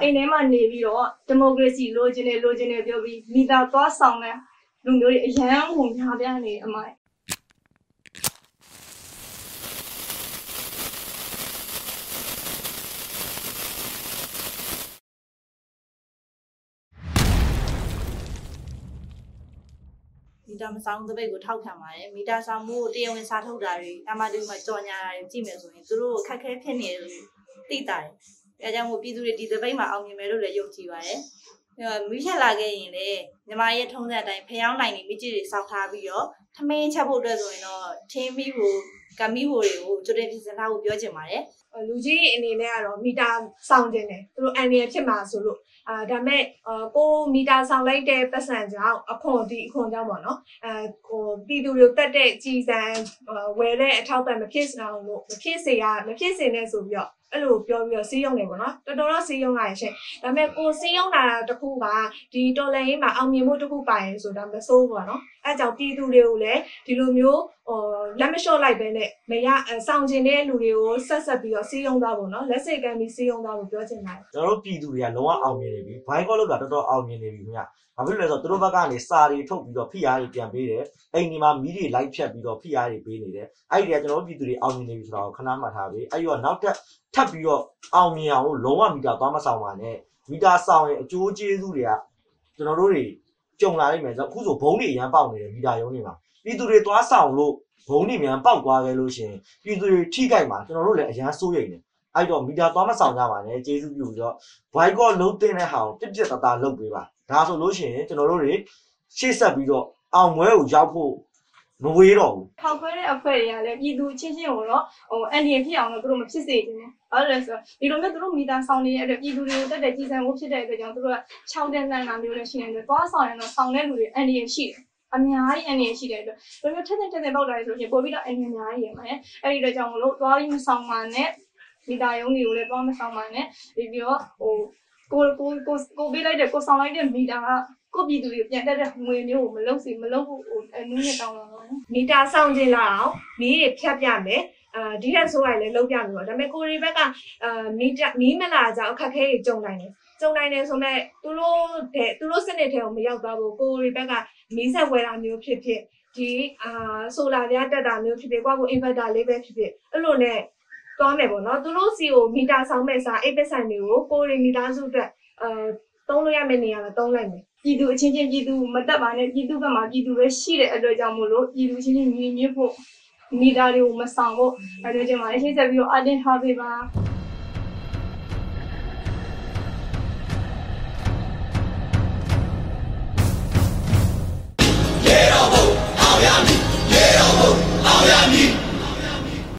အိမ်ထဲမှာနေပြီးတော့ဒီမိုကရေစီလိုချင်တယ်လိုချင်တယ်ပြောပြီးမိသားသွားဆောင်တဲ့လူမျိုးတွေအရန်ကိုများပြားနေအမိုင် မီတာမဆောင်တပိတ်ကိုထောက်ခံပါတယ်မီတာဆောင်မှုကိုတရားဝင်စာထုတ်တာတွေအမှတူမှာကြော်ညာတာတွေကြည့်မယ်ဆိုရင်သူတို့ကိုခက်ခဲဖြစ်နေတယ်လို့သိတာတယ်အဲဒါကြောင့်မို့ပြည်သူတွေဒီတပိတ်မှာအောင်မြင်မယ်လို့လည်းယုံကြည်ပါတယ်အဲမီးချက်လာခဲ့ရင်လေညီမရဲ့ထုံးစံအတိုင်းဖျောင်းနိုင်နေမိကျစ်တွေစောက်ထားပြီးတော့ထမင်းချက်ဖို့အတွက်ဆိုရင်တော့ထင်းမီးကို ကမီးဟိုတွေကိုကြိုတင်ပြင်ဆင်ထားဖို့ပြောချင်ပါတယ်လူကြီးအနေနဲ့ကတော့မီတာဆောင်ခြင်းတယ်သူတို့အန်ရီဖြစ်မှာဆိုလို့အာဒါမဲ့အာကိုမီတာဆောင်လိုက်တဲ့ပတ်စံကြောင့်အခွန်ဒီအခွန်ကြောင့်ပေါ့နော်အဲဟိုပြည်သူတွေတက်တဲ့ကြည်စံဝယ်တဲ့အထောက်ပံ့မဖြစ်အောင်လို့မဖြစ်စေရမဖြစ်စေနဲ့ဆိုပြီးတော့အဲ့လိုပြောပြီးတော့စီးရုံနေပေါ့နော်တော်တော်တော့စီးရုံလာရရှင်ဒါပေမဲ့ကိုစီးရုံလာတာတခုကဒီတော်လန်ရေးမှာအောင်မြင်မှုတခုပါရင်ဆိုတာမစိုးပေါ့နော်အဲကြောင့်ပြည်သူတွေကိုလည်းဒီလိုမျိုးဟိုလက်မလျှော့လိုက်ပဲနဲ့မရဆောင်ကျင်တဲ့လူတွေကိုဆက်ဆက်ပြီးတော့စီးရုံသွားဖို့နော်လက်စိတ်ကမ်းပြီးစီးရုံသွားဖို့ပြောချင်ပါတယ်ကျွန်တော်တို့ပြည်သူတွေကလုံးဝအောင်မြင်နေပြီဘိုင်းကောလောက်တာတော်တော်အောင်မြင်နေပြီခင်ဗျဘာဖြစ်လို့လဲဆိုတော့သူတို့ဘက်ကနေစာတွေထုတ်ပြီးတော့ဖိအားတွေပြန်ပေးတယ်အိမ်ဒီမှာမီးတွေလိုက်ဖြတ်ပြီးတော့ဖိအားတွေပေးနေတယ်အဲ့ဒီကကျွန်တော်တို့ပြည်သူတွေအောင်မြင်နေပြီဆိုတာကိုခဏမှတ်ထားပေးအဲ့ဒီတော့နောက်ထပ်ထပ်ပြီးတော့အောင်မြင်အောင်လို့လုံးဝမီတာသွားမဆောင်ပါနဲ့မီတာဆောင်ရင်အကျိုးကျေးဇူးတွေကကျွန်တော်တို့တွေ ကြုံလာနိုင်မယ်ဆိုတော့အခုဆိုဘုံတွေအရန်ပေါက်နေတယ်မီတာရုံးတွေမှာပြည်သူတွေသွားဆောင်လို့ဘုံတွေမြန်ပေါက်သွားခဲ့လို့ရှိရင်ပြည်သူတွေထိခိုက်မှာကျွန်တော်တို့လည်းအရန်စိုးရိမ်တယ်အဲ့တော့မီတာသွားမဆောင်ကြပါနဲ့ကျေးဇူးပြုပြီးတော့ boycott လုံးတင်တဲ့ဟာကိုပြစ်ပြစ်တသားလုပ်ပေးပါဒါဆိုလို့ရှိရင်ကျွန်တော်တို့တွေရှေ့ဆက်ပြီးတော့အောင်ပွဲကိုရောက်ဖို့ မဝေးတော့ဘူးထောက်ခွဲတဲ့အဖွဲ့တွေကလည်းပြည်သူချင်းချင်းကိုတော့ဟိုအန်ဒီဖြစ်အောင်လို့သူတို့မဖြစ်စေချင်ဘူး။ဘာလို့လဲဆိုတော့ဒီလိုမျိုးသူတို့မိသားဆောင်နေတဲ့အတွက်ပြည်သူတွေကိုတက်တဲ့ကြီးစံမှုဖြစ်တဲ့အတွက်ကြောင့်သူတို့ကခြောက်တဲ့လန့်တာမျိုးလည်းရှိနေတယ်။သွားဆောင်ရင်တော့ဆောင်တဲ့လူတွေအန်ဒီရှိတယ်။အများကြီးအန်ဒီရှိတဲ့အတွက်ဒီလိုမျိုးထက်ထက်ထက်ထက်ပေါက်လာရဆိုလို့ရှိရင်ပို့ပြီးတော့အန်ဒီအများကြီးရမှာ။အဲ့ဒီတော့ကြောင့်မလို့သွားပြီးမဆောင်ပါနဲ့မိသားယုံတွေကိုလည်းသွားမဆောင်ပါနဲ့ပြီးပြီးတော့ဟိုကိုကိုကိုကိုပေးလိုက်တဲ့ကိုဆောင်လိုက်တဲ့မိသားကကိုပြည်သူတွေပြန်တက်တဲ့ငွေမျိုးကိုမလုပ်စီမလုပ်ဘူးဟိုအနည်းနဲ့တောင်းလာတော့ မီတာဆောင်ခြင်းလာအောင်မီးတွေဖြတ်ပြမယ်အာဒီထက်ဆိုရင်လည်းလုံးပြမယ်ပေါ့ဒါပေမဲ့ကိုရီဘက်ကအာမီတာမီးမလာကြအခက်ခဲတွေကြုံနိုင်တယ်ကြုံနိုင်တယ်ဆိုမဲ့သူတို့တဲ့သူတို့စနစ်ထဲကိုမရောက်သွားဘူးကိုရီဘက်ကမီးဆက်ဝဲတာမျိုးဖြစ်ဖြစ်ဒီအာဆိုလာပြတက်တာမျိုးဖြစ်ဖြစ်ကိုယ့်ကိုအင်ဗာတာလေးပဲဖြစ်ဖြစ်အဲ့လိုနဲ့သွားမယ်ပေါ့နော်သူတို့စီကိုမီတာဆောင်မဲ့စားအိပ်ပက်ဆန်တွေကိုကိုရီမီတာစုအတွက်အာသုံးလို့ရမယ့်နေရာမှာသုံးလိုက်မယ် ပြည်သူအချင်းချင်းပြည်သူမတက်ပါနဲ့ပြည်သူဘက်မှာပြည်သူပဲရှိတဲ့အတွက်ကြောင့်မို့လို့ပြည်သူချင်းချင်းညီညွတ်ဖို့မိသားတွေကိုမဆောင်ဖို့အဲဒါကြောင့်မအရှိဆက်ပြီးတော့အတင်းထားပေးပါ